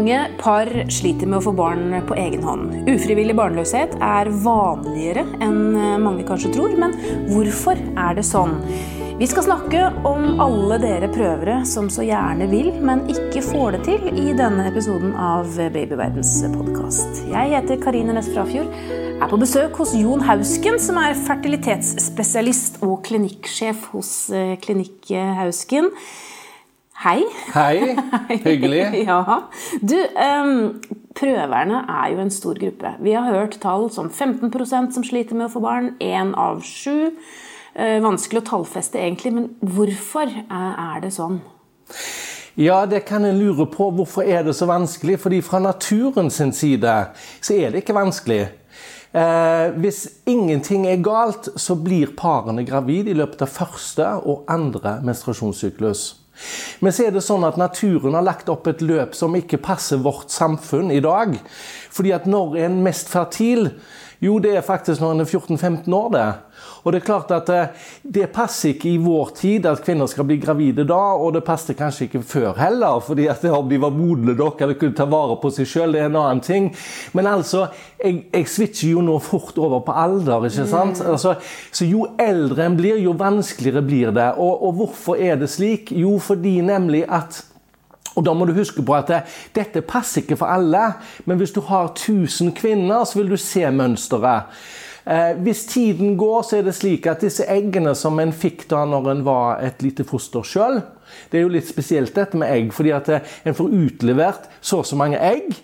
Mange par sliter med å få barn på egen hånd. Ufrivillig barnløshet er vanligere enn mange kanskje tror, men hvorfor er det sånn? Vi skal snakke om alle dere prøvere som så gjerne vil, men ikke får det til i denne episoden av Babyverdens podkast. Jeg heter Karine Næss Frafjord, er på besøk hos Jon Hausken, som er fertilitetsspesialist og klinikksjef hos eh, Klinikk Hausken. Hei. Hei. Hyggelig. ja. Du, um, prøverne er jo en stor gruppe. Vi har hørt tall som 15% som sliter med å få barn. Én av sju. Uh, vanskelig å tallfeste egentlig, men hvorfor er det sånn? Ja, det kan en lure på. Hvorfor er det så vanskelig? Fordi fra naturen sin side så er det ikke vanskelig. Eh, hvis ingenting er galt, så blir parene gravid i løpet av første og andre menstruasjonssyklus. Men så er det sånn at naturen har lagt opp et løp som ikke passer vårt samfunn i dag. Fordi at når en mest fertil? Jo, det er faktisk når en er 14-15 år. det. Og Det er klart at eh, det passer ikke i vår tid at kvinner skal bli gravide da, og det passet kanskje ikke før heller, fordi at om de var modne nok eller kunne ta vare på seg sjøl, det er en annen ting. Men altså, jeg, jeg switcher jo nå fort over på alder. ikke sant? Mm. Altså, så jo eldre en blir, jo vanskeligere blir det. Og, og hvorfor er det slik? Jo, fordi nemlig at og da må du huske på at det, Dette passer ikke for alle, men hvis du har 1000 kvinner, så vil du se mønsteret. Eh, hvis tiden går, så er det slik at disse eggene som en fikk da når en var et lite foster sjøl Det er jo litt spesielt dette med egg, fordi at eh, en får utlevert så og så mange egg.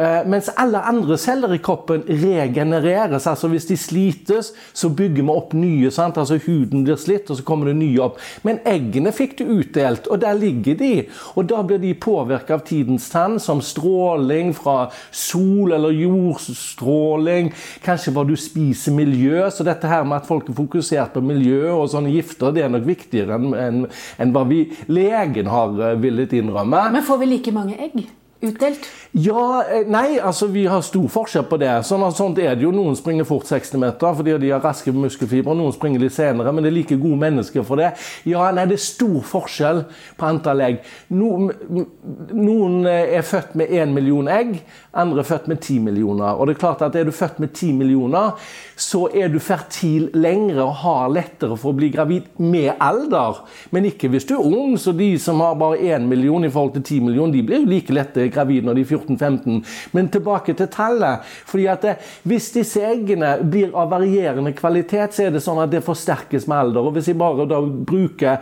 Eh, mens alle andre celler i kroppen regenereres. altså Hvis de slites, så bygger vi opp nye. sant? Altså Huden blir slitt, og så kommer det nye opp. Men eggene fikk du utdelt, og der ligger de. Og da blir de påvirka av tidens tann, som stråling fra sol eller jordstråling. Kanskje hva du spiser, miljø. Så dette her med at folk er fokusert på miljø og sånne gifter, det er nok viktigere enn en, en hva vi legen har eh, villet innrømme. Men får vi like mange egg? Utdelt? Ja, eh, nei, altså vi har stor forskjell på det. Sånn, sånt er det jo. Noen springer fort 60 meter fordi de har raske muskelfibre. Noen springer litt senere, men det er like gode mennesker for det. Ja, nei, det er stor forskjell på antall egg. Noen, eh, er født med 1 million egg, andre er født med 10 millioner. Og det er klart at er du født med 10 millioner, så er du fertil lengre og har lettere for å bli gravid med alder. Men ikke hvis du er ung, så de som har bare 1 million i forhold til 10 millioner, de blir jo like lette gravid når de er 14-15. Men tilbake til tallet. fordi at det, Hvis disse eggene blir av varierende kvalitet, så er det sånn at det forsterkes med alder. og Hvis jeg bare da bruker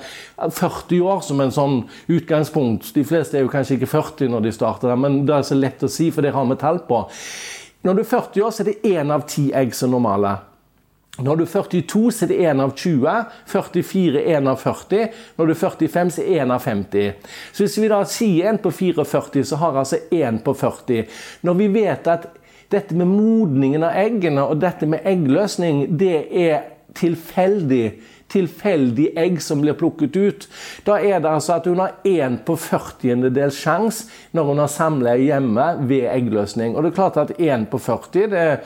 40 år som en sånn utgangspunkt De fleste er jo kanskje ikke 40 når de starter, men det er så lett å si, for det har vi tall på. Når du er 40 år, så er det én av ti egg som normale. Når du er 42, så er det 1 av 20. 44 1 av 40. Når du er 45, så er det 1 av 50. Så hvis vi da sier 1 på 44, så har altså 1 på 40. Når vi vet at dette med modningen av eggene og dette med eggløsning, det er tilfeldig tilfeldig egg som blir plukket ut. Da er det altså at hun har 1 på 40. del sjanse når hun har samleie hjemme ved eggløsning. Og det er klart at 1 på 40 det er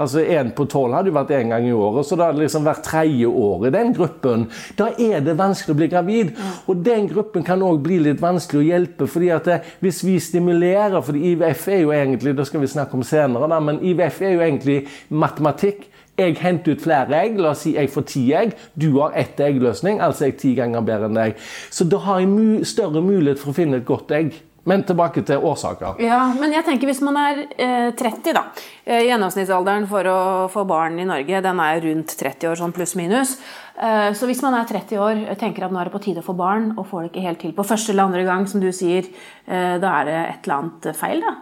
Altså Én på tolv hadde jo vært én gang i året, så da hadde liksom vært tredje år i den gruppen. Da er det vanskelig å bli gravid. Og den gruppen kan òg bli litt vanskelig å hjelpe. fordi at det, Hvis vi stimulerer For IVF er jo egentlig det skal vi snakke om senere, da, men IVF er jo egentlig matematikk. Jeg henter ut flere egg. La oss si jeg får ti egg. Du har ett eggløsning, altså er jeg ti ganger bedre enn deg. Så da har jeg større mulighet for å finne et godt egg. Men tilbake til årsaker. Ja, men jeg tenker Hvis man er eh, 30, da. Eh, gjennomsnittsalderen for å få barn i Norge den er rundt 30 år, sånn pluss-minus. Eh, så hvis man er 30 år tenker at nå er det på tide å få barn, og får det ikke helt til på første eller andre gang, som du sier, eh, da er det et eller annet feil, da?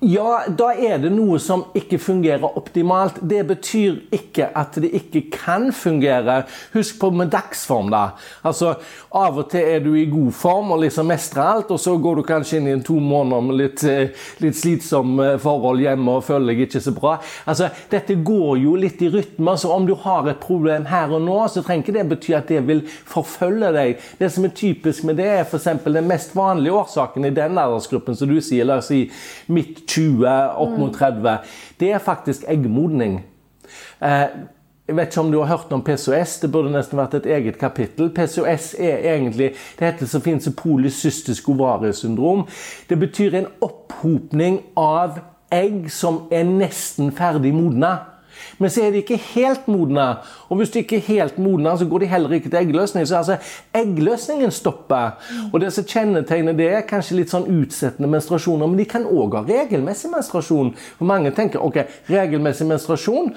Ja, da er det noe som ikke fungerer optimalt. Det betyr ikke at det ikke kan fungere. Husk på med dagsform, da. Altså, Av og til er du i god form og liksom mestrer alt, og så går du kanskje inn i en to måneder med litt, eh, litt slitsom eh, forhold hjemme og føler deg ikke så bra. Altså, Dette går jo litt i rytmer, Så om du har et problem her og nå, så trenger ikke det bety at det vil forfølge deg. Det som er typisk med det, er f.eks. den mest vanlige årsaken i den aldersgruppen som du sier. La oss si midt 20, opp mot 30, det er faktisk eggmodning. Eh, jeg vet ikke om du har hørt om PCOS, det burde nesten vært et eget kapittel. PCOS er egentlig det heter så fint som polycystisk ovariesyndrom. Det betyr en opphopning av egg som er nesten ferdig modna. Men så er de ikke helt modne. Og hvis de ikke er helt modne, så går de heller ikke til eggløsning. Så altså, eggløsningen stopper. Og det som kjennetegner det, er kanskje litt sånn utsettende menstruasjoner. Men de kan òg ha regelmessig menstruasjon. For mange tenker ok, regelmessig menstruasjon,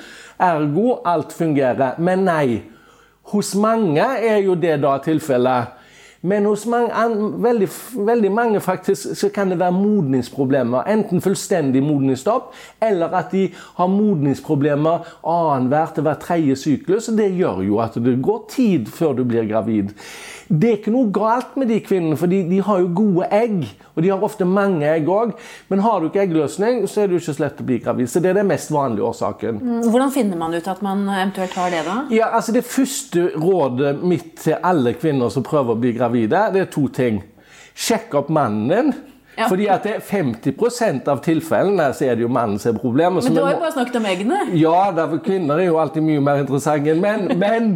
ergo alt fungerer. Men nei. Hos mange er jo det da tilfellet. Men hos mange, veldig, veldig, mange faktisk, så kan det være modningsproblemer. Enten fullstendig modningsstopp, eller at de har modningsproblemer annenhver til hver tredje syklus. og Det gjør jo at det går tid før du blir gravid. Det er ikke noe galt med de kvinnene, for de, de har jo gode egg. Og de har ofte mange egg òg. Men har du ikke eggløsning, så er det jo ikke så lett å bli gravid. Så det er den mest vanlige årsaken. Mm, hvordan finner man ut at man eventuelt har det, da? Ja, altså Det første rådet mitt til alle kvinner som prøver å bli gravide, det er to ting. Sjekk opp mannen din. Ja. Fordi at det er 50% av tilfellene så er det jo mannen som er problemet. Men du har jo bare snakket om eggene. Ja, derfor kvinner er jo alltid mye mer interessante enn menn. Men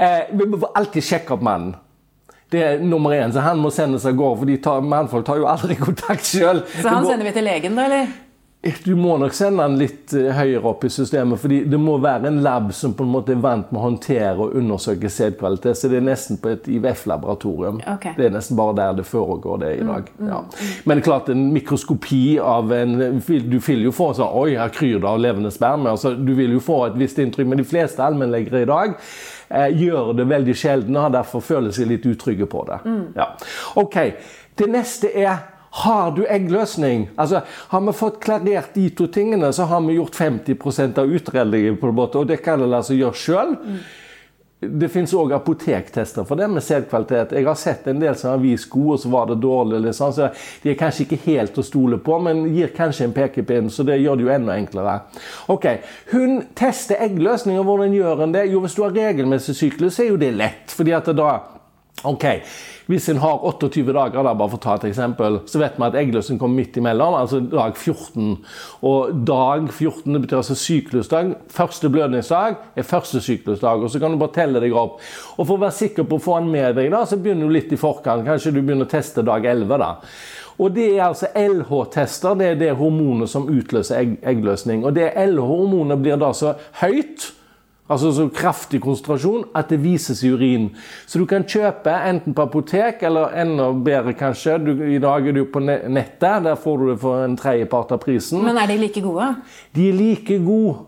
eh, vi må alltid sjekke opp mannen. Det er nummer én. Så han må sendes av gårde, for mannfolk tar jo aldri kontakt sjøl. Så han sender vi til legen, da, eller? Du må nok sende han litt eh, høyere opp i systemet. fordi det må være en lab som på en måte er vant med å håndtere og undersøke sædkvalitet. Så det er nesten på et IVF-laboratorium. Okay. Det er nesten bare der det foregår det i dag. Mm, mm, ja. Men klart, en mikroskopi av en Du vil jo få sånn Oi, her kryr det av levende sperme. Altså, du vil jo få et visst inntrykk. Men de fleste allmennlegere i dag eh, gjør det veldig sjelden og derfor føler seg litt utrygge på det. Mm. Ja. Ok, Det neste er har du eggløsning? Altså, Har vi fått klarert de to tingene, så har vi gjort 50% av utredningen. på en måte, Og det kan en altså gjøre sjøl. Mm. Det finnes òg apotektester for det med sædkvalitet. Jeg har sett en del som har vist gode, og så var det dårlig. Liksom. Så de er kanskje ikke helt å stole på, men gir kanskje en pekepinn. Så det gjør det jo enda enklere. Ok, Hun tester eggløsninger. hvordan gjør en det? Jo, hvis du har regelmessig syklus, er jo det lett. fordi at da Ok, Hvis en har 28 dager, da, bare for å ta et eksempel, så vet vi at eggløsning kommer midt imellom, altså dag 14. Og dag 14 det betyr altså syklusdag. Første blødningsdag er første syklusdag. og Så kan du bare telle deg opp. Og For å være sikker på å få den med deg, da, så begynner du litt i forkant. Kanskje du begynner å teste dag 11. da. Og Det er altså LH-tester. Det er det hormonet som utløser egg eggløsning. Og det LH-hormonet blir da så høyt Altså så kraftig konsentrasjon at det vises i urin. Så du kan kjøpe enten på apotek, eller enda bedre kanskje du, I dag er du på nettet. Der får du det for en tredjepart av prisen. Men er de like gode? De er like gode.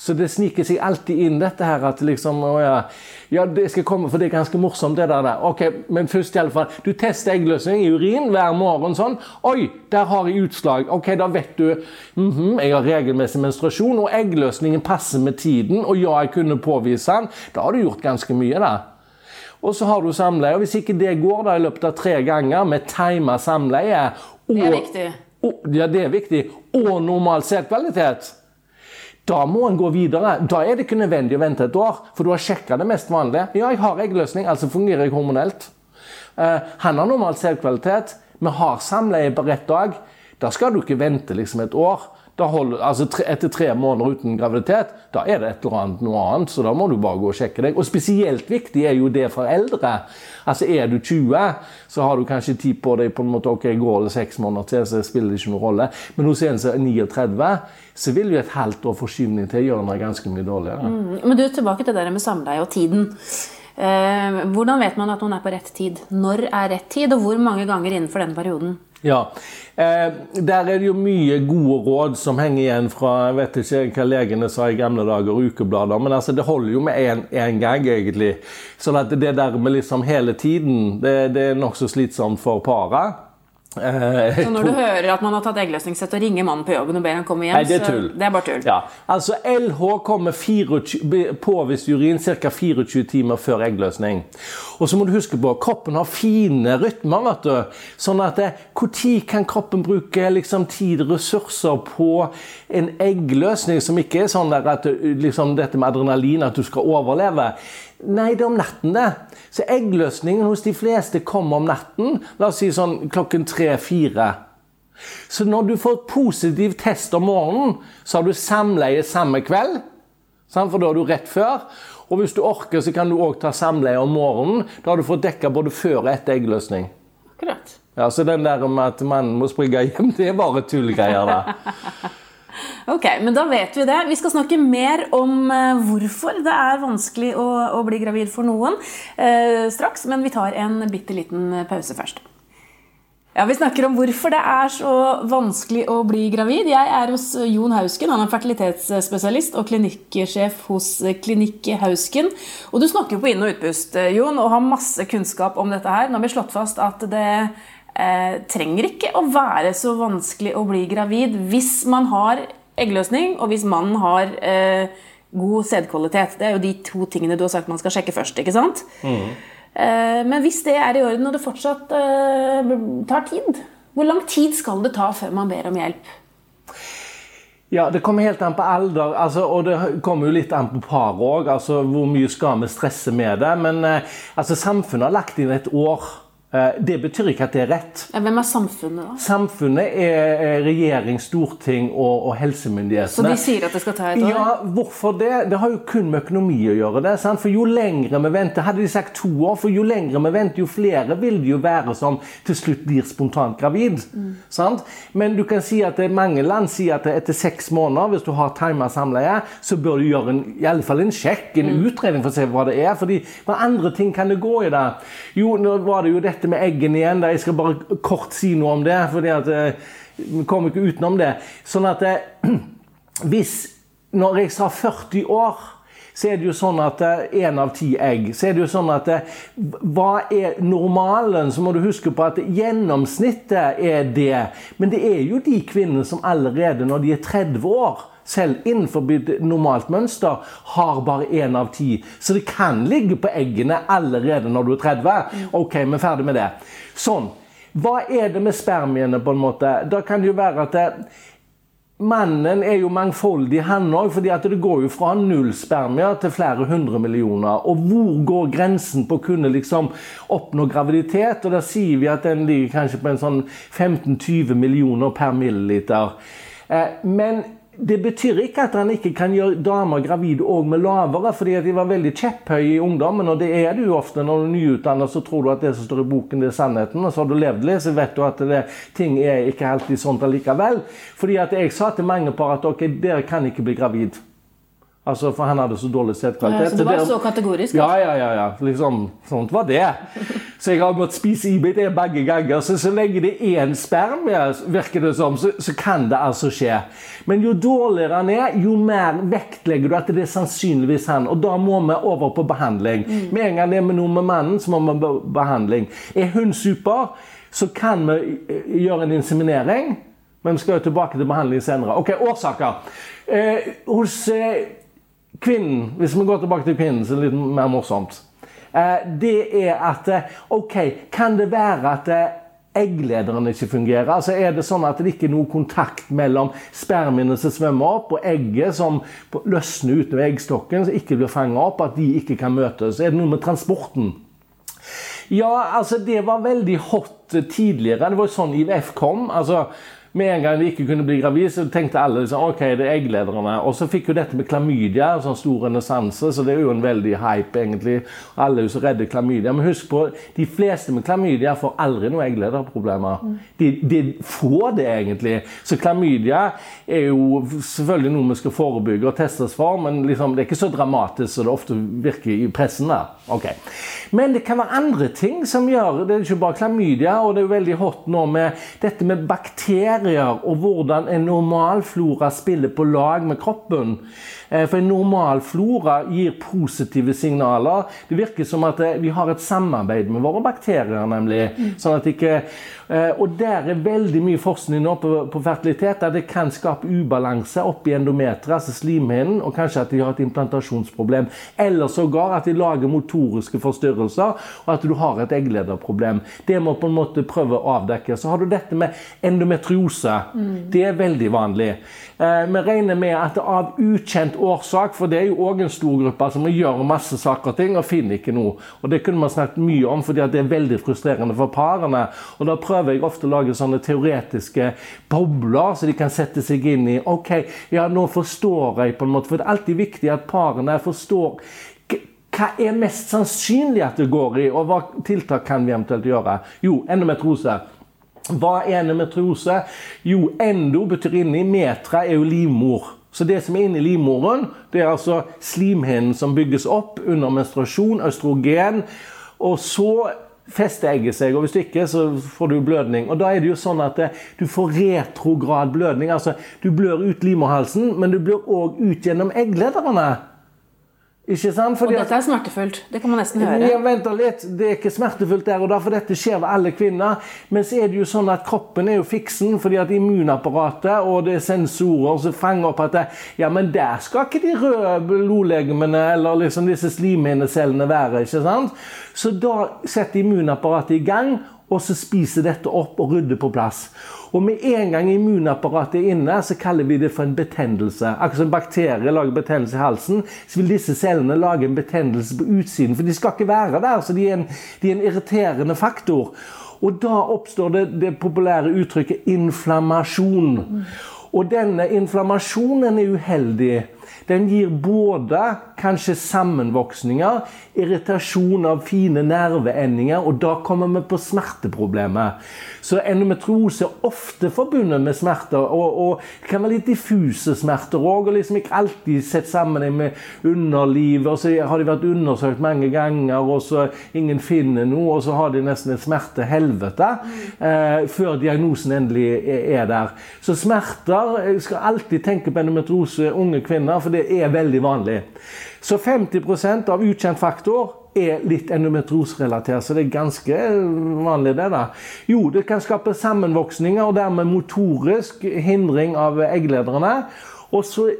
Så det sniker seg alltid inn dette her at liksom å ja, ja, det skal komme, for det er ganske morsomt, det der. Ok, Men først, i alle fall. Du tester eggløsning i urin hver morgen sånn. Oi, der har jeg utslag. Ok, da vet du mm -hmm, Jeg har regelmessig menstruasjon, og eggløsningen passer med tiden. Og ja, jeg kunne påvise den. Da har du gjort ganske mye, da. Og så har du samleie. og Hvis ikke det går da i løpet av tre ganger med tima samleie og, Det er viktig. Og, ja, det er viktig. Og normal sædkvalitet da må en gå videre. Da er det ikke nødvendig å vente et år, for du har sjekka det mest vanlige. Ja, jeg har eggløsning, altså fungerer jeg hormonelt. Uh, han har normal sædkvalitet. Vi har samleie på rett dag. Da skal du ikke vente liksom et år. Holder, altså tre, etter tre måneder uten graviditet, da er det et eller annet noe annet. Så da må du bare gå og sjekke deg. Og spesielt viktig er jo det for eldre. Altså Er du 20, så har du kanskje tid på deg på en måte, ok, går det seks måneder til, så spiller det ikke noen rolle. Men hos en som er 39, så vil jo et halvt år forskyvning til gjøre noe ganske mye dårligere. Mm, men du, tilbake til det der med samleie og tiden. Eh, hvordan vet man at noen er på rett tid? Når er rett tid, og hvor mange ganger innenfor den perioden? Ja, eh, Der er det jo mye gode råd som henger igjen fra jeg vet ikke hva legene sa i gamle dager, ukeblader. Men altså, det holder jo med én gang, egentlig. Så sånn det der med liksom hele tiden, det, det er nokså slitsomt for paret. Eh, så når du hører at man har tatt eggløsningssett og ringer mannen på jobben og ber han komme hjem, Nei, det er tull. det er bare tull. Ja. Altså LH kommer 24, påvist urin ca. 24 timer før eggløsning. Og så må du huske på kroppen har fine rytmer. vet du. Sånn at Når eh, kan kroppen bruke liksom, tid og ressurser på en eggløsning som ikke er sånn at liksom, dette med adrenalin, at du skal overleve? Nei, det er om natten, det. Så eggløsningen hos de fleste kommer om natten. La oss si sånn klokken tre-fire. Så når du får positiv test om morgenen, så har du samleie samme kveld. For da er du rett før. Og hvis du orker, så kan du òg ta samleie om morgenen. Da har du fått dekka både før og etter eggløsning. Akkurat. Ja, Så den der med at mannen må springe hjem, det er bare tullgreier, da. Ok, men da vet vi det. Vi skal snakke mer om eh, hvorfor det er vanskelig å, å bli gravid for noen eh, straks, men vi tar en bitte liten pause først. Ja, Vi snakker om hvorfor det er så vanskelig å bli gravid. Jeg er hos Jon Hausken. Han er fertilitetsspesialist og klinikksjef hos Klinikk Hausken. Og du snakker på inn- og utpust, eh, Jon, og har masse kunnskap om dette her. Nå har vi slått fast at det eh, trenger ikke å være så vanskelig å bli gravid hvis man har eggløsning, og hvis mannen har eh, god sædkvalitet. Det er jo de to tingene du har sagt man skal sjekke først. ikke sant? Mm. Eh, men hvis det er i orden, og det fortsatt eh, tar tid, hvor lang tid skal det ta før man ber om hjelp? Ja, Det kommer helt an på alder, altså, og det kommer jo litt an på paret òg. Altså, hvor mye skal vi stresse med det? Men eh, altså, samfunnet har lagt inn et år det betyr ikke at det er rett. Ja, hvem er samfunnet, da? Samfunnet er regjering, storting og, og helsemyndighetene. Så de sier at det skal ta et år? Ja, hvorfor det? Det har jo kun med økonomi å gjøre. det, sant? For jo lengre vi venter, Hadde de sagt to år, for jo lengre vi venter, jo flere vil det jo være som til slutt blir spontant gravid. Mm. sant? Men du kan si at mange land sier at etter seks måneder, hvis du har tima samleie, så bør du gjøre en, i alle fall en sjekk, en mm. utredning for å se hva det er. fordi hva andre ting kan det gå i det? Jo, nå var det jo dette dette med eggene igjen. Jeg skal bare kort si noe om det. for eh, vi kommer ikke utenom det. Sånn at eh, hvis Når jeg sa 40 år så er det jo sånn at én eh, av ti egg Så er det jo sånn at Hva er normalen? Så må du huske på at gjennomsnittet er det. Men det er jo de kvinnene som allerede når de er 30 år, selv innenfor normalt mønster, har bare én av ti. Så det kan ligge på eggene allerede når du er 30. Ok, vi er ferdig med det. Sånn. Hva er det med spermiene, på en måte? Da kan det jo være at det, Mannen er jo mangfoldig, han òg. For det går jo fra null spermier til flere hundre millioner. Og hvor går grensen på å kunne liksom oppnå graviditet? Og da sier vi at den ligger kanskje på en sånn 15-20 millioner per milliliter. Eh, men det betyr ikke at han ikke kan gjøre damer gravide òg med lavere, fordi de var veldig kjepphøye i ungdommen. Og det er du ofte når du er nyutdannet, så tror du at det som står i boken, det er sannheten. Og så har du levd litt, så vet du at det, ting er ikke alltid sånn allikevel. Fordi at jeg sa til mange par at ok, dere kan ikke bli gravid. Altså, For han hadde så dårlig sædkvalitet. Ja, så det var så kategorisk? Ja, ja, ja. ja. Liksom, sånt var det. Så jeg har måttet spise IBD begge ganger. Så så lenge det er én sperm, virker det som, så, så, kan det altså skje. Men jo dårligere han er, jo mer vektlegger du at det er sannsynligvis han. Og da må vi over på behandling. Mm. Med en gang det er med noe med mannen, så må vi på behandling. Er hun super, så kan vi eh, gjøre en inseminering. Men vi skal jo tilbake til behandling senere. Ok, Årsaker. Eh, hos eh, kvinnen, hvis vi går tilbake til kvinnen, så er det litt mer morsomt. Eh, det er at eh, OK, kan det være at eh, egglederen ikke fungerer? Altså Er det sånn at det ikke er noe kontakt mellom spermiene som svømmer opp, og egget som løsner utover eggstokken, som ikke blir fanget opp, at de ikke kan møtes? Er det noe med transporten? Ja, altså det var veldig hot tidligere. Det var jo sånn IVF kom. altså med en gang de ikke kunne bli gravid, så tenkte alle liksom, ok, det er egglederne. Og så fikk jo dette med klamydia sånn stor renessanse, så det er jo en veldig hype, egentlig. Alle er jo så redde klamydia. Men husk på, de fleste med klamydia får aldri noen egglederproblemer. De, de, får det, egentlig. Så klamydia er jo selvfølgelig noe vi skal forebygge og testes for, men liksom, det er ikke så dramatisk som det ofte virker i pressen. da. Okay. Men det kan være andre ting som gjør Det er ikke bare klamydia, og det er jo veldig hot nå med dette med bakterier og hvordan en normalflora spiller på lag med kroppen. Eh, for en normal flora gir positive signaler. Det virker som at eh, vi har et samarbeid med våre bakterier, nemlig. sånn at ikke eh, og der er veldig mye forskning nå på, på fertilitet der det kan skape ubalanse oppi endometeret, altså slimhinnen, og kanskje at de har et implantasjonsproblem. Eller sågar at de lager motoriske forstyrrelser, og at du har et egglederproblem. Det må på en måte prøve å avdekke. Så har du dette med endometriose Mm. Det er veldig vanlig. Eh, vi regner med at av ukjent årsak, for det er jo òg en stor gruppe som gjør masse saker og ting og finner ikke noe. Og Det kunne man snakket mye om, fordi det er veldig frustrerende for parene. Og Da prøver jeg ofte å lage sånne teoretiske bobler, så de kan sette seg inn i OK, ja, nå forstår jeg på en måte. For det er alltid viktig at parene forstår hva er mest sannsynlig at det går i, og hva tiltak kan vi eventuelt gjøre? Jo, endometrose. Hva er endometrose? Jo, endo betyr inni, metra er jo livmor. Så det som er inni livmoren, det er altså slimhinnen som bygges opp under menstruasjon, østrogen. Og så fester egget seg, og hvis ikke, så får du blødning. Og da er det jo sånn at du får retrograd blødning. Altså, du blør ut livmorhalsen, men du blør òg ut gjennom egglederne. Ikke sant? Fordi og dette er smertefullt. Det kan man nesten høre. Vent litt. Det er ikke smertefullt der og da, for dette skjer ved alle kvinner. Men så er det jo sånn at kroppen er jo fiksen, fordi at immunapparatet og det er sensorer som fanger opp at det, ja, men der skal ikke de røde blodlegemene eller liksom disse slimhinnecellene være. ikke sant? Så da setter immunapparatet i gang og så spiser dette opp og rydder på plass. Og med en gang immunapparatet er inne, så kaller vi det for en betennelse. Akkurat som bakterier lager betennelse i halsen, så vil disse cellene lage en betennelse på utsiden. For de skal ikke være der, så de er en, de er en irriterende faktor. Og da oppstår det det populære uttrykket inflammasjon. Og denne inflammasjonen er uheldig. Den gir både kanskje sammenvoksninger, irritasjon av fine nerveendinger, og da kommer vi på smerteproblemet. Så endometriose er ofte forbundet med smerter, og, og det kan være litt diffuse smerter òg. Og liksom ikke alltid sett sammen med underlivet. Og så har de vært undersøkt mange ganger, og så ingen finner noe, og så har de nesten et smertehelvete eh, før diagnosen endelig er der. Så smerter Jeg skal alltid tenke på endometriose unge kvinner, for det er veldig vanlig. Så 50% av ukjent faktor er litt endometrosrelatert, så det er ganske vanlig, det. da. Jo, det kan skape sammenvoksninger og dermed motorisk hindring av egglederne. Og så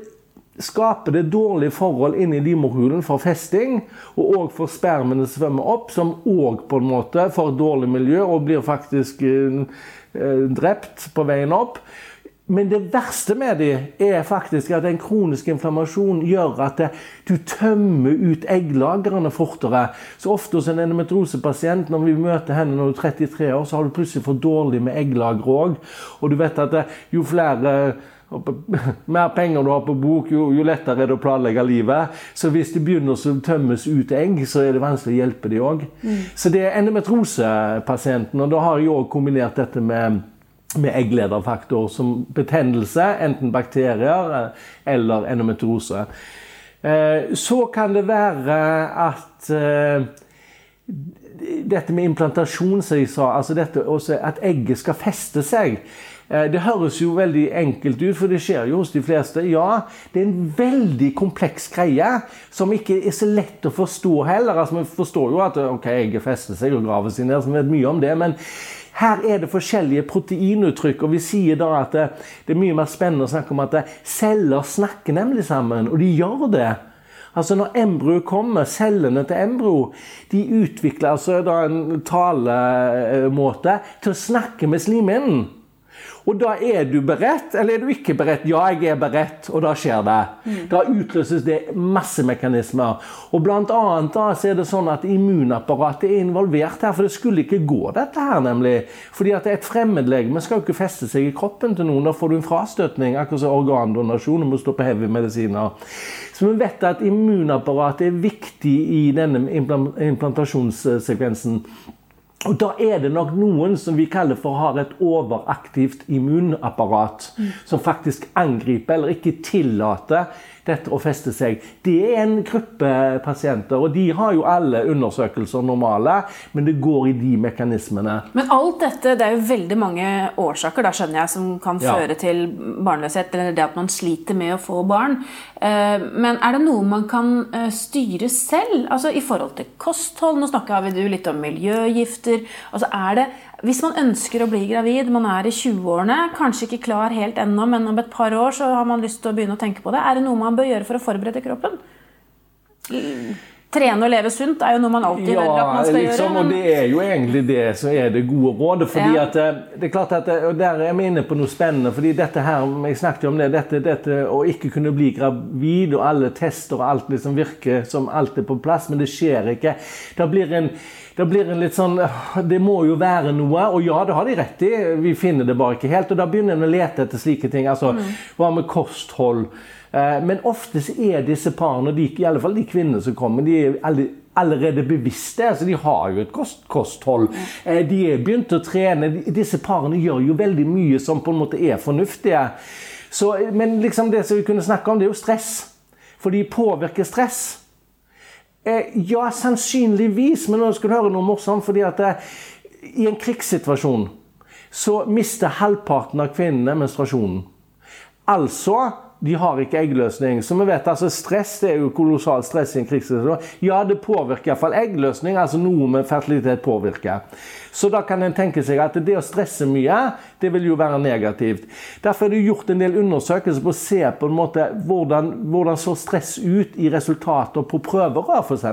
skaper det dårlige forhold inni livmorhulen for festing, og òg for spermene svømmer opp, som òg på en måte får dårlig miljø og blir faktisk eh drept på veien opp. Men det verste med dem er faktisk at en kronisk inflammasjon gjør at du tømmer ut egglagrene fortere. Så ofte hos en endometriosepasient, når vi møter henne når du er 33 år, så har du plutselig for dårlig med egglagre òg. Og du vet at jo flere mer penger du har på bok, jo, jo, lettere er det å planlegge livet. Så hvis det begynner å tømmes ut egg, så er det vanskelig å hjelpe dem òg. Mm. Så det er endometrosepasienten, og da har jeg òg kombinert dette med med egglederfaktor som betennelse, enten bakterier eh, eller endometriose. Eh, så kan det være at eh, dette med implantasjon, som jeg sa, altså dette at egget skal feste seg det høres jo veldig enkelt ut, for det skjer jo hos de fleste. Ja, det er en veldig kompleks greie som ikke er så lett å forstå heller. Altså, Vi forstår jo at ok, egget fester seg og graver seg ned, så vi vet mye om det. men her er det forskjellige proteinuttrykk, og vi sier da at det, det er mye mer spennende å snakke om at celler snakker nemlig sammen, og de gjør det. Altså Når embryoet kommer, cellene til embryo, de utvikler altså da en talemåte til å snakke med slimhinnen. Og da er du beredt, eller er du ikke beredt? Ja, jeg er beredt, og da skjer det. Mm. Da utløses det masse mekanismer. Og blant annet da, så er det sånn at immunapparatet er involvert her, for det skulle ikke gå, dette her, nemlig. Fordi at et fremmedlegeme skal jo ikke feste seg i kroppen til noen. Da får du en frastøtning, akkurat som organdonasjon, og må stå på heavy medisiner. Så vi vet at immunapparatet er viktig i denne implantasjonssekvensen. Og Da er det nok noen som vi kaller for har et overaktivt immunapparat. Mm. Som faktisk angriper eller ikke tillater dette å feste seg. Det er en gruppe pasienter, og de har jo alle undersøkelser normale, men det går i de mekanismene. Men alt dette, det er jo veldig mange årsaker da skjønner jeg, som kan ja. føre til barnløshet, eller det at man sliter med å få barn. Eh, men er det noe man kan eh, styre selv? Altså i forhold til kosthold? Nå snakker vi litt om miljøgifter. Altså er det hvis man ønsker å bli gravid, man er i 20-årene, kanskje ikke klar helt ennå, men om et par år så har man lyst til å begynne å tenke på det, er det noe man bør gjøre for å forberede kroppen? Trene og leve sunt er jo noe man alltid ja, hører at man skal liksom, gjøre. Men... Og det er jo egentlig det som er det gode rådet. fordi ja. at eh, det er klart at, og Der er vi inne på noe spennende. fordi dette her, Jeg snakket jo om det. Dette, dette å ikke kunne bli gravid, og alle tester og alt liksom virker som alt er på plass, men det skjer ikke. Det blir en det blir en litt sånn Det må jo være noe. Og ja, det har de rett i. Vi finner det bare ikke helt. Og da begynner en å lete etter slike ting. Altså, mm. Hva med kosthold? Eh, men ofte er disse parene, de, i alle fall de kvinnene som kommer, de er allerede bevisste. altså De har jo et kost, kosthold. Eh, de er begynt å trene. Disse parene gjør jo veldig mye som på en måte er fornuftige. Så, men liksom det som vi kunne snakke om, det er jo stress. For de påvirker stress. Eh, ja, sannsynligvis, men nå skal du høre noe morsomt. fordi at i en krigssituasjon så mister halvparten av kvinnene menstruasjonen. Altså de har ikke eggløsning. Så vi vet altså Stress det er jo kolossalt stress i en krigssituasjon. Ja, det påvirker iallfall eggløsning. altså Noe med fertilitet påvirker. Så da kan en tenke seg at det å stresse mye, det vil jo være negativt. Derfor er det gjort en del undersøkelser på å se på en måte hvordan, hvordan så stress ut i resultater på prøver, f.eks.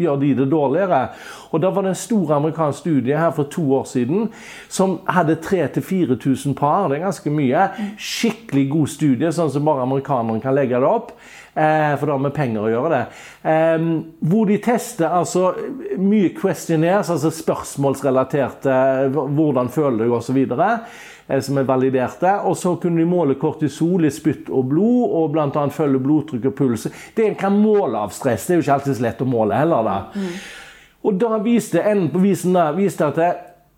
Gjør de det dårligere? Og Da var det en stor amerikansk studie her for to år siden som hadde 3000-4000 par. Det er ganske mye. Skikkelig god studie, sånn som bare amerikanerne kan legge det opp. Eh, for det har med penger å gjøre det. Hvor de tester altså mye questionnaires, altså spørsmålsrelaterte hvordan føler du osv. Eh, som er validerte. Og så kunne de måle kortisol i spytt og blod, og bl.a. følge blodtrykk og puls. Det en kan måle av stress. Det er jo ikke alltid så lett å måle heller. da. Mm. Og da viste enden på visen da, viste at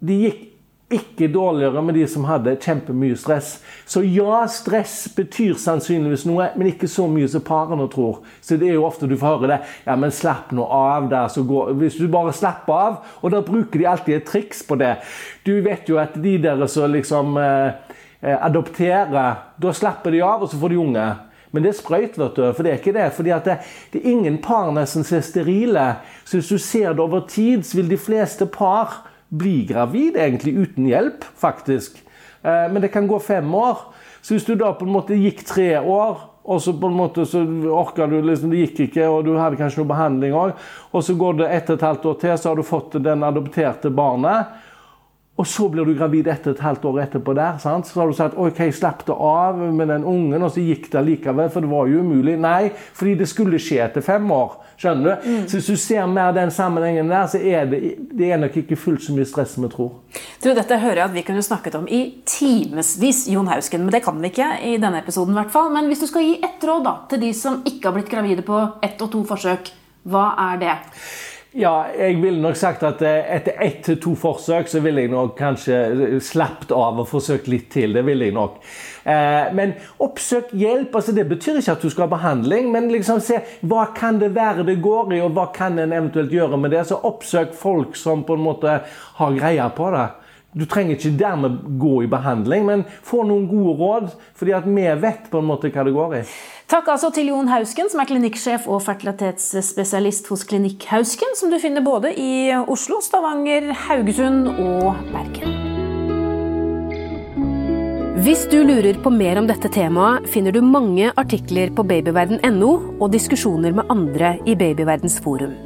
det gikk ikke dårligere med de som hadde kjempemye stress. Så ja, stress betyr sannsynligvis noe, men ikke så mye som parene tror. Så det er jo ofte du får høre det. Ja, men slapp nå av der, så går Hvis du bare slapper av Og da bruker de alltid et triks på det. Du vet jo at de der som liksom eh, eh, adopterer, da slapper de av, og så får de unge. Men det er sprøyt, vet du. For det er ikke det. fordi det, det, er ingen par nesten som er sterile. Så hvis du ser det over tid, så vil de fleste par bli gravid egentlig uten hjelp, faktisk. Eh, men det kan gå fem år. Så hvis du da på en måte gikk tre år, og så på en måte så orka du liksom, Det gikk ikke, og du hadde kanskje noe behandling òg. Og så går det ett og et halvt år til, så har du fått den adopterte barnet. Og så blir du gravid etter et halvt år etterpå der. Sant? Så har du sagt ok, slapp det av med den ungen, og så gikk det likevel, for det var jo umulig. Nei, fordi det skulle skje etter fem år. Skjønner du? Mm. Så hvis du ser mer den sammenhengen der, så er det, det er nok ikke fullt så mye stress som vi tror. Du, Dette hører jeg at vi kunne snakket om i timevis, Jon Hausken. Men det kan vi ikke i denne episoden. I hvert fall. Men hvis du skal gi ett råd da, til de som ikke har blitt gravide på ett og to forsøk, hva er det? Ja, jeg ville nok sagt at eh, etter ett til to forsøk så ville jeg nok kanskje slappet av og forsøkt litt til. Det ville jeg nok. Eh, men oppsøk hjelp. altså Det betyr ikke at du skal ha behandling, men liksom se hva kan det være det går i, og hva kan en eventuelt gjøre med det. Så oppsøk folk som på en måte har greie på det. Du trenger ikke dermed gå i behandling, men få noen gode råd, fordi at vi vet på en måte hva det går i. Takk altså til Jon Hausken, som er klinikksjef og fertilitetsspesialist hos Klinikk Hausken, som du finner både i Oslo, Stavanger, Haugesund og Bergen. Hvis du lurer på mer om dette temaet, finner du mange artikler på babyverden.no og diskusjoner med andre i Babyverdens forum.